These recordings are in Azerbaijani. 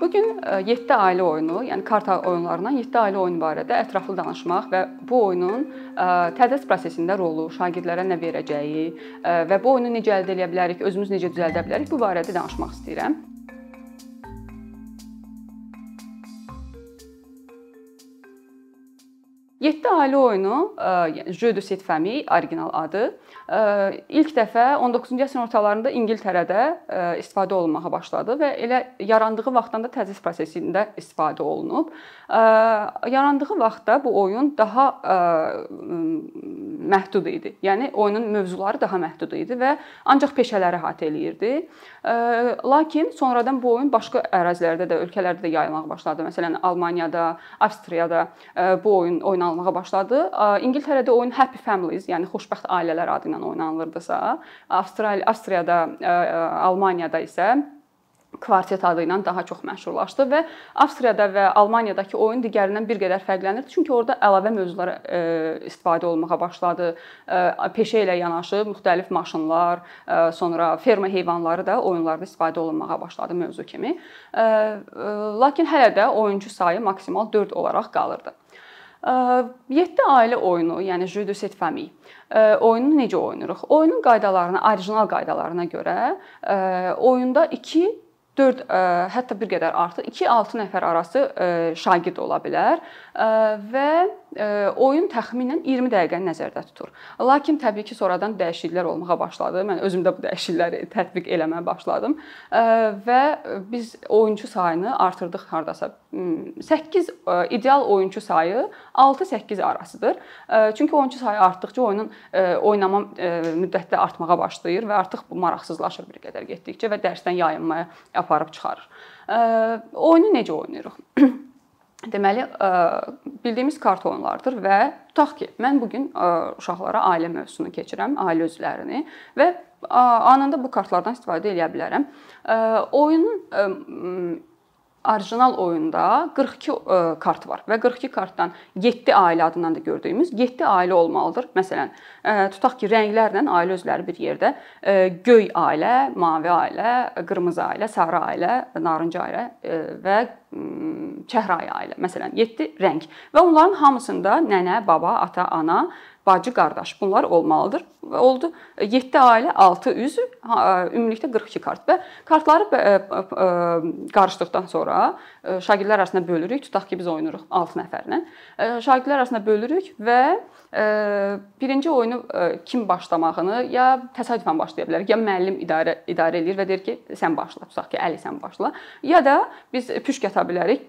Bu gün 7 ailə oyunu, yəni kart oyunlarından 7 ailə oyunu barədə ətraflı danışmaq və bu oyunun tədris prosesində rolu, şagirdlərə nə verəcəyi və bu oyunu necə əldə edə bilərik, özümüz necə düzəldə bilərik bu barədə danışmaq istəyirəm. 7 ailə oyunu, yəni Jeux de cette famille orijinal adı, ilk dəfə 19-cu əsrin ortalarında İngiltərədə istifadə olunmağa başladı və elə yarandığı vaxtdan da tədris prosesində istifadə olunub. Yarandığı vaxtda bu oyun daha məhdud idi. Yəni oyunun mövzuları daha məhdud idi və ancaq peşələri əhatə eləyirdi. Lakin sonradan bu oyun başqa ərazilərdə də, ölkələrdə də yayılmağa başladı. Məsələn, Almaniyada, Avstriyada bu oyun oynanılır oynanmağa başladı. İngiltərədə oyun Happy Families, yəni xoşbəxt ailələr adı ilə oynanılırdısa, Avstraliya, Avstriyada, Almaniyada isə kvartet adı ilə daha çox məşhurlaşdı və Avstriyada və Almaniyadakı oyun digərindən bir qədər fərqlənirdi. Çünki orada əlavə mövzular istifadə olunmağa başladı. Peşə ilə yanaşı müxtəlif maşınlar, sonra ferma heyvanları da oyunlarda istifadə olunmağa başladı mövzu kimi. Lakin hələ də oyunçu sayı maksimal 4 olaraq qalırdı. 7 ailə oyunu, yəni Jeux de cette famille oyununu necə oynayırıq? Oyunun qaydalarına, orijinal qaydalarına görə oyunda 2 4 hətta bir qədər artıq 2-6 nəfər arası şagird ola bilər və oyun təxminən 20 dəqiqəni nəzərdə tutur. Lakin təbii ki, sonradan dəyişikliklər olmağa başladı. Mən özüm də bu dəyişiklikləri tətbiq eləməyə başladım və biz oyunçu sayını artırdıq hardasa 8 ideal oyunçu sayı 6-8 arasıdır. Çünki oyunçu sayı artdıkca oyunun oynama müddəti artmağa başlayır və artıq bu maraqsızlaşır bir qədər getdikcə və dərsdən yayınmaya aparıb çıxarır. Oyunu necə oynayırıq? Deməli, bildiyimiz kart oyunlardır və tutaq ki, mən bu gün uşaqlara ailə mövzusunu keçirəm, ailə üzvlərini və anında bu kartlardan istifadə edə bilərəm. Oyunun orijinal oyunda 42 e, kart var və 42 kartdan 7 ailə adından da gördüyümüz 7 ailə olmalıdır. Məsələn, e, tutaq ki, rənglərlə ailə özləri bir yerdə e, göy ailə, mavi ailə, qırmızı ailə, sarı ailə, narıncı ailə və çəhrayı ailə. Məsələn, 7 rəng və onların hamısında nənə, baba, ata, ana bacı, qardaş bunlar olmalıdır. Və oldu 7 ailə, 6 üzv, ümumilikdə 42 kart və kartları qarışdıqdan sonra şagirdlər arasında bölürük. Tutaq ki, biz oynayırıq 6 nəfərlə. Şagirdlər arasında bölürük və birinci oyunu kim başlamağını ya təsadüfən başlaya bilər, ya müəllim idarə idarə eləyir və deyir ki, sən başla. Tutaq ki, Əli sən başla. Ya da biz püşk ata bilərik.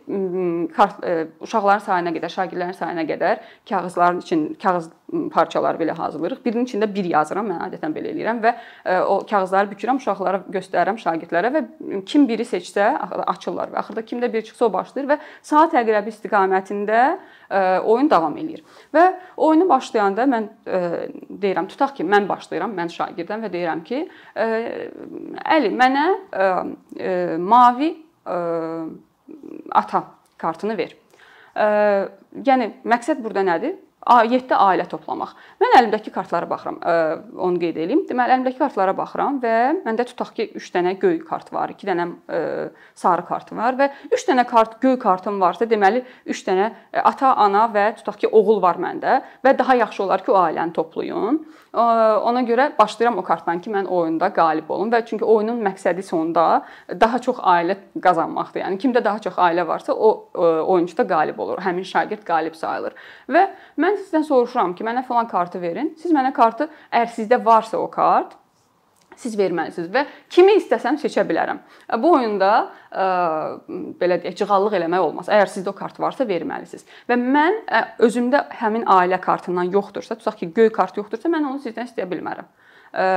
Kart uşaqların sayına qədər, şagirdlərin sayına qədər kağızların için kağız parçaları belə hazırlayırıq. Birinin içində bir yazıram, mən adətən belə eləyirəm və e, o kağızları bükürəm, uşaqlara göstərirəm, şagirdlərə və kim biri seçsə açırlar və axırda kimdə bir çıxsa o başlayır və saat əqrəbi istiqamətində e, oyun davam eləyir. Və oyunu başlayanda mən e, deyirəm, tutaq ki, mən başlayıram, mən şagirdəm və deyirəm ki, Əli, mənə mavi ata kartını ver. Yəni məqsəd burada nədir? 7 ailə toplamaq. Mən əlimdəki kartlara baxıram. Onu qeyd edeyim. Deməli, əlimdəki kartlara baxıram və məndə tutaq ki, 3 dənə göy kart var, 2 dənə sarı kart var və 3 dənə kart göy kartım varsa, deməli 3 dənə ata, ana və tutaq ki, oğul var məndə və daha yaxşı olar ki, o ailəni toplayın. Ona görə başlayıram o kartdan ki, mən oyunda qalib olum və çünki oyunun məqsədi sonda daha çox ailə qazanmaqdır. Yəni kimdə daha çox ailə varsa, o oyunçu da qalib olur. Həmin şagird qalib sayılır. Və mən sizdən soruşuram ki, mənə falan kartı verin. Siz mənə kartı əgər sizdə varsa o kart, siz verməlisiniz və kimi istəsəm seçə bilərəm. Bu oyunda ə, belə deyək, cığallıq eləmək olmaz. Əgər sizdə o kart varsa verməlisiniz. Və mən ə, özümdə həmin ailə kartından yoxdursa, tutaq ki, göy kart yoxdursa, mən onu sizdən istəyə bilmərəm. Ə,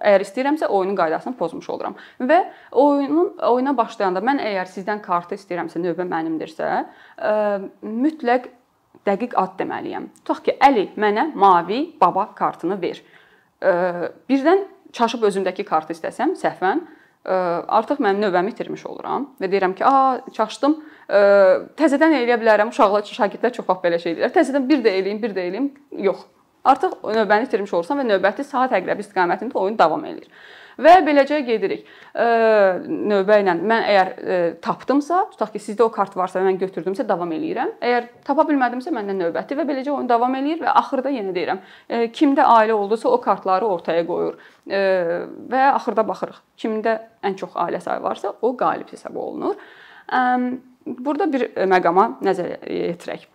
əgər istəyirəmsə oyunun qaydasını pozmuş oluram. Və oyunun oyuna başlayanda mən əgər sizdən kartı istəyirəmsə, növbə mənimdirsə, ə, mütləq dəqiq ad deməliyəm. Tutaq ki, Əli mənə mavi baba kartını ver. Birdən çaşıb özümdəki kartı istəsəm səhvən artıq mənim növbəmi itirmiş oluram və deyirəm ki, "A, çaşdım. Təzədən eləyə bilərəm." Uşaqlar, şagirdlər çox vaxt belə şey deyirlər. Təzədən bir də eləyim, bir də eləyim. Yox. Artıq növbəni itirmiş olursan və növbəti saat əqrəbi istiqamətində oyun davam eləyir. Və beləcə gedirik. Növbə ilə mən əgər tapdımsa, tutaq ki, sizdə o kart varsa mən götürdümsə davam eləyirəm. Əgər tapa bilmədimsə məndən növbəti və beləcə oyun davam eləyir və axırda yenə deyirəm, kimdə ailə oldusa o kartları ortaya qoyur və axırda baxırıq. Kimdə ən çox ailə sayı varsa, o qalib hesab olunur. Burada bir məqama nəzər yetirək.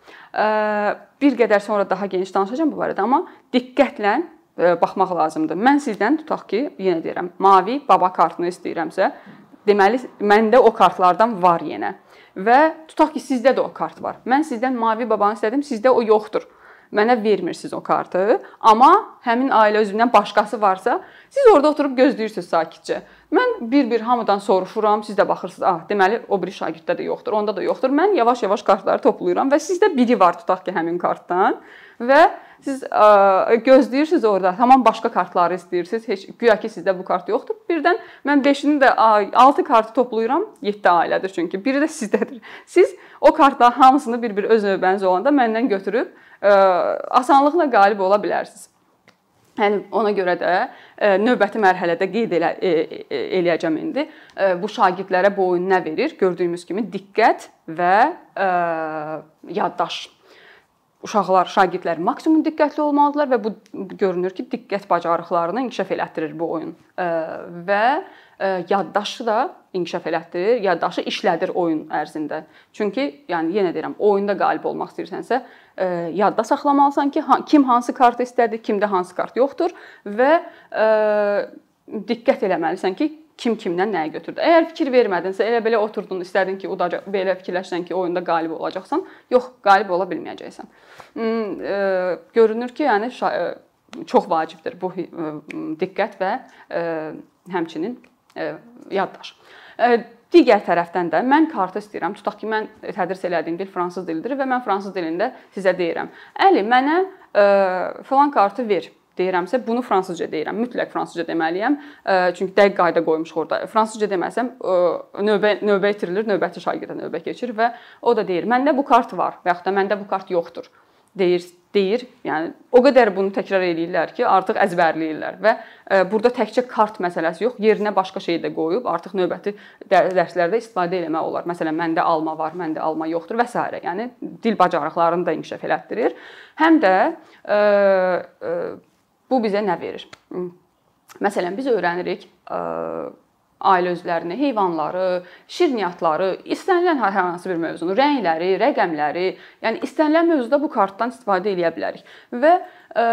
Bir qədər sonra daha geniş danışacağam bu barədə, amma diqqətlə baxmaq lazımdır. Mən sizdən tutaq ki, yenə deyirəm, mavi baba kartını istəyirəmsə, deməli məndə o kartlardan var yenə. Və tutaq ki, sizdə də o kart var. Mən sizdən mavi babanı istədim, sizdə o yoxdur mənə vermirsiniz o kartı, amma həmin ailə üzvündən başqası varsa, siz orada oturub gözləyirsiniz sakitcə. Mən bir-bir hamıdan soruşuram, siz də baxırsınız, ah, deməli o biri şagirddə də yoxdur, onda da yoxdur. Mən yavaş-yavaş kartları toplayıram və sizdə biri var tutaq ki, həmin kartdan və siz ə, gözləyirsiniz orada, tamam başqa kartları istəyirsiniz. Heç güya ki sizdə bu kart yoxdur. Birdən mən 5-ini də 6 kartı toplayıram, 7 ailədir çünki. Biri də sizdədir. Siz o kartların hamısını bir-bir öz növbəniz olanda məndən götürüb asanlıqla qalib ola bilərsiniz. Yəni ona görə də növbəti mərhələdə qeyd elə, e, e, eləyəcəm indi. Bu şagirdlərə bu oyun nə verir? Gördüyümüz kimi diqqət və yaddaş. Uşaqlar, şagirdlər maksimum diqqətli olmalıdırlar və bu görünür ki, diqqət bacarıqlarını inkişaf elətdirir bu oyun. Və yaddaşı da inkişaf elətdirir, yaddaşı işlədir oyun ərzində. Çünki yəni yenə deyirəm, oyunda qalib olmaq istəyirsənsə, yadda saxlamalısan ki, kim hansı kartı istədi, kimdə hansı kart yoxdur və diqqət eləməlisən ki, kim kimdən nəyi götürdü. Əgər fikir vermədinsə, elə belə oturdun, istədin ki, udacaq, belə fikirləşsən ki, oyunda qalib olacaqsan, yox, qalib ola bilməyəcəksən. Hmm, görünür ki, yəni çox vacibdir bu diqqət və həmçinin yaddaş. Digər tərəfdən də mən kartı istəyirəm. Tutaq ki, mən tədris elədiyim dil fransız dilidir və mən fransız dilində sizə deyirəm. Əli, mənə filan kartı ver deyirəmsə, bunu fransızca deyirəm. Mütləq fransızca deməliyəm. Çünki dəqiq qayda qoymuşuq orada. Fransızca deməsəm, növbə növbə itirilir, növbəti şagirdə növbə keçir və o da deyir: "Məndə bu kart var" və yaxud da "Məndə bu kart yoxdur." deyir, deyir. Yəni o qədər bunu təkrar eləyirlər ki, artıq əzbərləyirlər və burada təkcə kart məsələsi yox, yerinə başqa şey də qoyub artıq növbəti dərslərdə istifadə etmək olar. Məsələn, məndə alma var, məndə alma yoxdur və s. Yəni dil bacarıqlarını da inkişaf elətdirir. Həm də ə, ə, bu bizə nə verir? Məsələn, biz öyrənirik ailə üzvlərini, heyvanları, şirniyyatları, istənilən hər hansı bir mövzunu, rəngləri, rəqəmləri, yəni istənilən mövzuda bu kartdan istifadə edə bilərik. Və ə,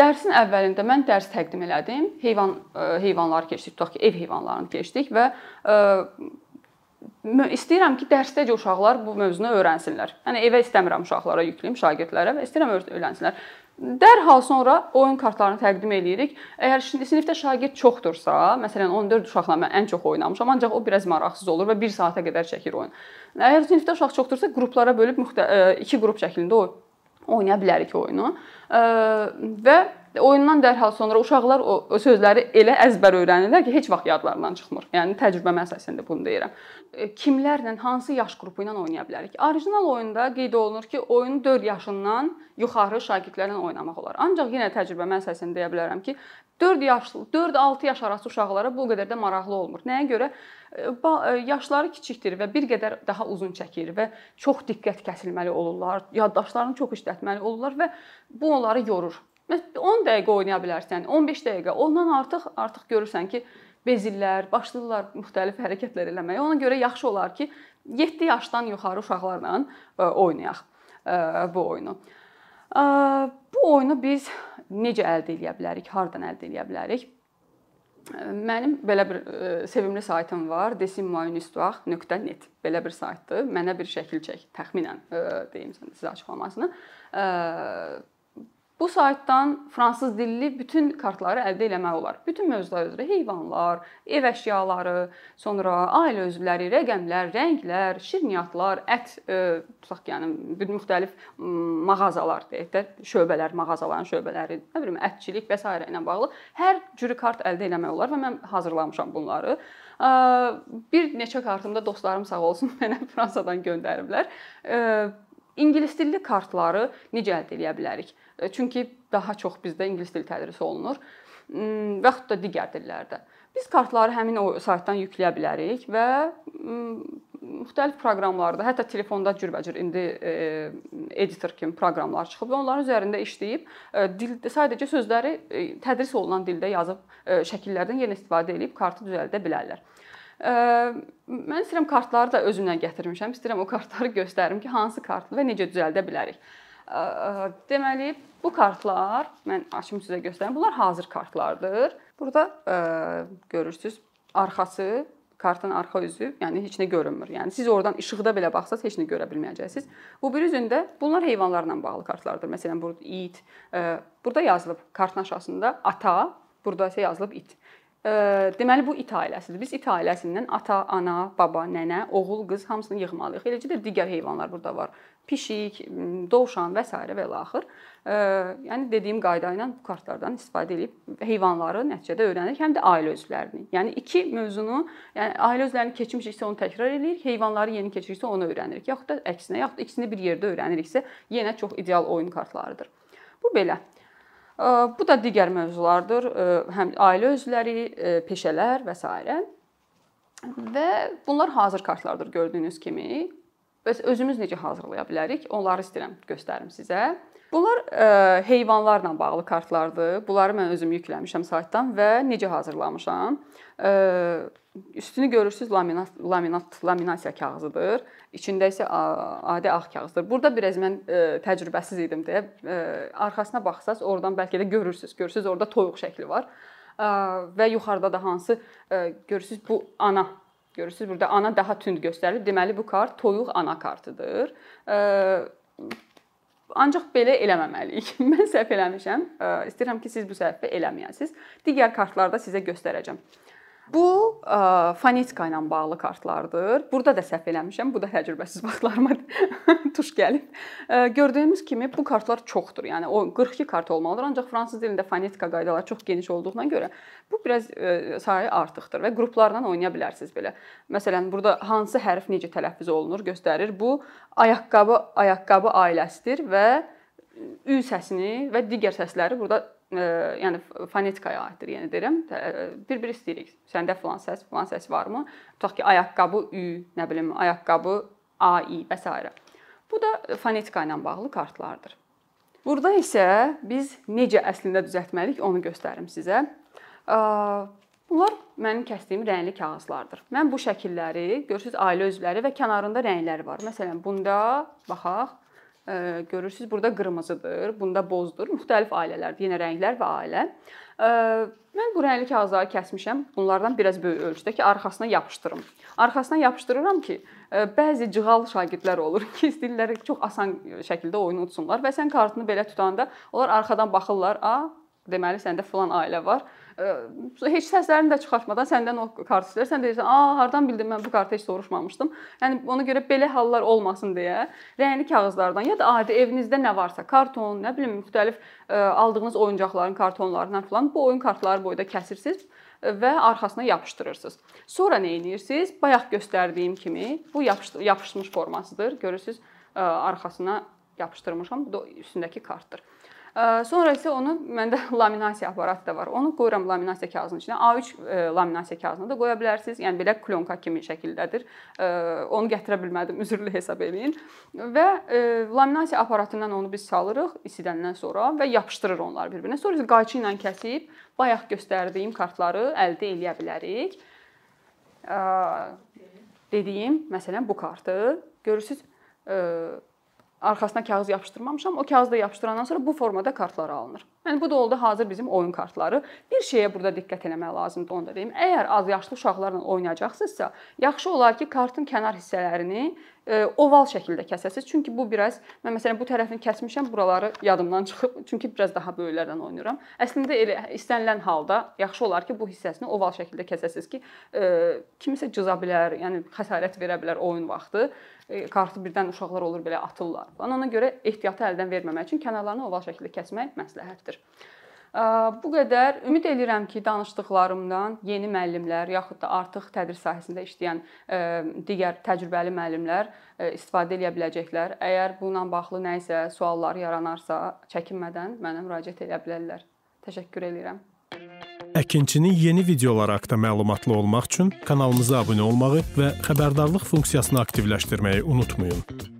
dərsin əvvəlində mən dərs təqdim elədim. Heyvan ə, heyvanları keçdik, tutaq ki, ev heyvanlarını keçdik və ə, istəyirəm ki, dərsdəcə uşaqlar bu mövzunu öyrənsinlər. Yəni evə istəmirəm uşaqlara yükləyim, şagirdlərə və istəyirəm öyrənsinlər. Dərhal sonra oyun kartlarını təqdim eləyirik. Əgər sinifdə şagird çoxdursa, məsələn 14 uşaqla mən ən çox oynamışam, ancaq o biraz maraqsız olur və 1 saata qədər çəkir oyun. Əgər sinifdə uşaq çoxdursa, qruplara bölüb müxtəlif iki qrup şəklində oynaya bilərik oyunu. Və oyundan dərhal sonra uşaqlar o sözləri elə əzbər öyrənirlər ki, heç vaxt yadlarından çıxmır. Yəni təcrübəmə əsasında bunu deyirəm. Kimlərlə, hansı yaş qrupu ilə oynaya bilərik? Orijinal oyunda qeyd olunur ki, oyunu 4 yaşından yuxarı şagirdlərlə oynamaq olar. Ancaq yenə təcrübəmə əsasında deyə bilərəm ki, 4 yaşlı, 4-6 yaş arası uşaqlara bu qədər də maraqlı olmur. Nəyə görə? E, e, yaşları kiçikdir və bir qədər daha uzun çəkir və çox diqqət kəsilməli olurlar, yaddaşlarını çox işlətməli olurlar və bu onları yorur. 10 dəqiqə oynaya bilərsən, 15 dəqiqə. Ondan artıq artıq görürsən ki, bezirlər, başlayırlar müxtəlif hərəkətlər eləməyə. Ona görə yaxşı olar ki, 7 yaşdan yuxarı uşaqlarla e, oynayaq bu oyunu. Bu oyunu biz necə əldə edə bilərik? Hardan əldə edə bilərik? Mənim belə bir sevimli saytım var, desimmoinhistoire.net. Belə bir saytdır. Mənə bir şəkil çək, təxminən deyim sizə açıqlamasını Bu saytdan fransız dilli bütün kartları əldə etmək olar. Bütün mövzular üzrə heyvanlar, ev əşyaları, sonra ailə üzvləri, rəqəmlər, rənglər, şirniyyatlar, ət, e, tutaq yəni bir müxtəlif mağazalar deyək də, şöbələr, mağazaların şöbələri, nə bilim, ətçilik və s. ilə bağlı hər cürü kart əldə etmək olar və mən hazırlamışam bunları. Bir neçə kartımda dostlarım sağ olsun mənə Fransadan göndəriblər. İngilis dilli kartları necə əldə edə bilərik? E, çünki daha çox bizdə ingilis dili tədris olunur. və yaxud da digər dillərdə. Biz kartları həmin o saytdan yükləyə bilərik və müxtəlif proqramlarda, hətta telefonda cürbəcür indi e, editor kimi proqramlar çıxıb və onların üzərində işləyib e, dildə sadəcə sözləri tədris olunan dildə yazıb şəkillərdən yenə istifadə edib kartı düzəldə bilərlər. Mən istəyirəm kartları da özümlə gətirmişəm. İstəyirəm o kartları göstərim ki, hansı kartlı və necə düzəldə bilərik. Deməli, bu kartlar mən açım sizə göstərim. Bunlar hazır kartlardır. Burada görürsüz arxası kartın arxa üzü, yəni heç nə görünmür. Yəni siz oradan işıqda belə baxsaz heç nə görə bilməyəcəksiniz. Bu bir üzündə bunlar heyvanlarla bağlı kartlardır. Məsələn, burada it, burada yazılıb kartın aşağısında ata, burada isə yazılıb it. Deməli bu it ailəsidir. Biz it ailəsindən ata, ana, baba, nənə, oğul, qız hamısını yığmalıyıq. Eləcə də digər heyvanlar burada var pişik, dovşan və s. və ilaxır. Yəni dediyim qayda ilə bu kartlardan istifadə edib heyvanları nəticədə öyrənirik, həm də ailə üzvlərini. Yəni iki mövzunu, yəni ailə üzvlərini keçmişiksə onu təkrar edirik, heyvanları yeni keçiriksə onu öyrənirik. Yaxud da əksinə, yaxud da ikisini bir yerdə öyrəniriksə, yenə çox ideal oyun kartlarıdır. Bu belə. Bu da digər mövzulardır. Həm ailə üzvləri, peşələr və s. Və bunlar hazır kartlardır gördüyünüz kimi. Bəs özümüz necə hazırlaya bilərik? Onları istəyirəm göstərim sizə. Bunlar ə, e, heyvanlarla bağlı kartlardır. Bunları mən özüm yükləmişəm saytdan və necə hazırlamışam. Ə, e, üstünü görürsüz laminat laminat laminasiya kağızıdır. İçində isə adi ağ kağızdır. Burada biraz mən ə, e, təcrübəsiz idim deyə ə, arxasına baxsaz oradan bəlkə də görürsüz. Görürsüz orada toyuq şəkli var. Ə, və yuxarıda da hansı ə, görürsüz bu ana Görürsüz burada ana daha tünd göstərilir. Deməli bu kart toyuq ana kartıdır. Ancaq belə eləməməliyik. Mən səhv eləmişəm. İstəyirəm ki, siz bu səhvi eləməyəsiniz. Digər kartlarda sizə göstərəcəm. Bu ə, fonetika ilə bağlı kartlardır. Burada da səhv eləmişəm. Bu da təcrübəsiz vaxtlarıma tuş gəlib. Ə, gördüyümüz kimi bu kartlar çoxdur. Yəni o 42 kart olmalıdır. Ancaq fransız dilində fonetika qaydaları çox geniş olduğuna görə bu biraz ə, sayı artıqdır və qruplarla oynaya bilərsiniz belə. Məsələn, burada hansı hərf necə tələffüz olunur göstərir. Bu ayaqqabı ayaqqabı ailəsidir və ü səsini və digər səsləri burada yəni fonetikaya aiddir, yenə deyirəm. Bir-bir istəyirik. Səndə filan səs, filan səs varmı? Tutaq ki, ayaqqabı ü, nə bilim, ayaqqabı ai və s. Bu da fonetika ilə bağlı kartlardır. Burada isə biz necə əslində düzəltməliyik, onu göstərim sizə. Bunlar mənim kəsdiyim rəngli kağızlardır. Mən bu şəkilləri görürsüz ailə üzvləri və kənarında rəngləri var. Məsələn, bunda baxaq görürsüz burada qırmızıdır, bunda bozdur. Müxtəlif ailələrdir, yenə rənglər və ailə. Mən bu rəngli kağızları kəsmişəm. Bunlardan biraz böyük ölçüdə ki, arxasına yapışdırım. Arxasına yapışdırıram ki, bəzi cığal şagirdlər olur ki, istəyirlər çox asan şəkildə oyunu utsunlar və sən kartını belə tutanda onlar arxadan baxırlar, "A, deməli səndə filan ailə var." Heç səslərini də çıxartmadan səndən o kart istəyir. Sən deyirsən, "A, hardan bildin mən bu kartı heç soruşmamışdım." Yəni ona görə belə hallar olmasın deyə rəngli kağızlardan ya da adi evinizdə nə varsa, karton, nə bilim müxtəlif aldığınız oyuncaqların kartonlarından falan bu oyun kartları boyda kəsirsiniz və arxasına yapışdırırsınız. Sonra nə edirsiniz? Bayaq göstərdiyim kimi bu yapışmış formasıdır. Görürsüz, arxasına yapışdırmışam. Bu da üstündəki kartdır. Sonra isə onu məndə laminasiya aparatı da var. Onu qoyuram laminasiya kağızının içinə. A3 e, laminasiya kağızına da qoya bilərsiniz. Yəni belə plyonka kimi şəkildədir. Onu gətirə bilmədim, üzrlü hesab eləyin. Və e, laminasiya aparatından onu biz salırıq isidəndən sonra və yapışdırır onları bir-birinə. Sonra qayçı ilə kəsib bayaq göstərdiyim kartları əldə edə bilərik. Dediyim, məsələn, bu kartı görürsüz arxasına kağız yapışdırmamışam. O kağızı da yapışdırandan sonra bu formada kartlar alınır. Yəni bu da oldu hazır bizim oyun kartları. Bir şeyə burada diqqət etmək lazımdır, onu da deyim. Əgər az yaşlı uşaqlarla oynayacaqsınızsa, yaxşı olar ki, kartın kənar hissələrini oval şəkildə kəsəsiz. Çünki bu biraz mən məsələn bu tərəfini kəsmişəm, buraları yadımdan çıxıb. Çünki biraz daha böyüklərdən oynayıram. Əslində elə istənilən halda yaxşı olar ki, bu hissəsini oval şəkildə kəsəsiz ki, e, kimisə cıza bilər, yəni xəsarət verə bilər oyun vaxtı. E, kartı birdən uşaqlar olur belə atırlar. Ona görə ehtiyatı əldən verməmək üçün kənarlarını oval şəkildə kəsmək məsləhətdir. Bu qədər. Ümid edirəm ki, danışdıqlarımdan yeni müəllimlər yaxud da artıq tədris sahəsində işləyən digər təcrübəli müəllimlər istifadə edə biləcəklər. Əgər bununla bağlı nə isə suallar yaranarsa, çəkinmədən mənə müraciət edə bilərlər. Təşəkkür edirəm. Əkinçinin yeni videoları haqqında məlumatlı olmaq üçün kanalımıza abunə olmağı və xəbərdarlıq funksiyasını aktivləşdirməyi unutmayın.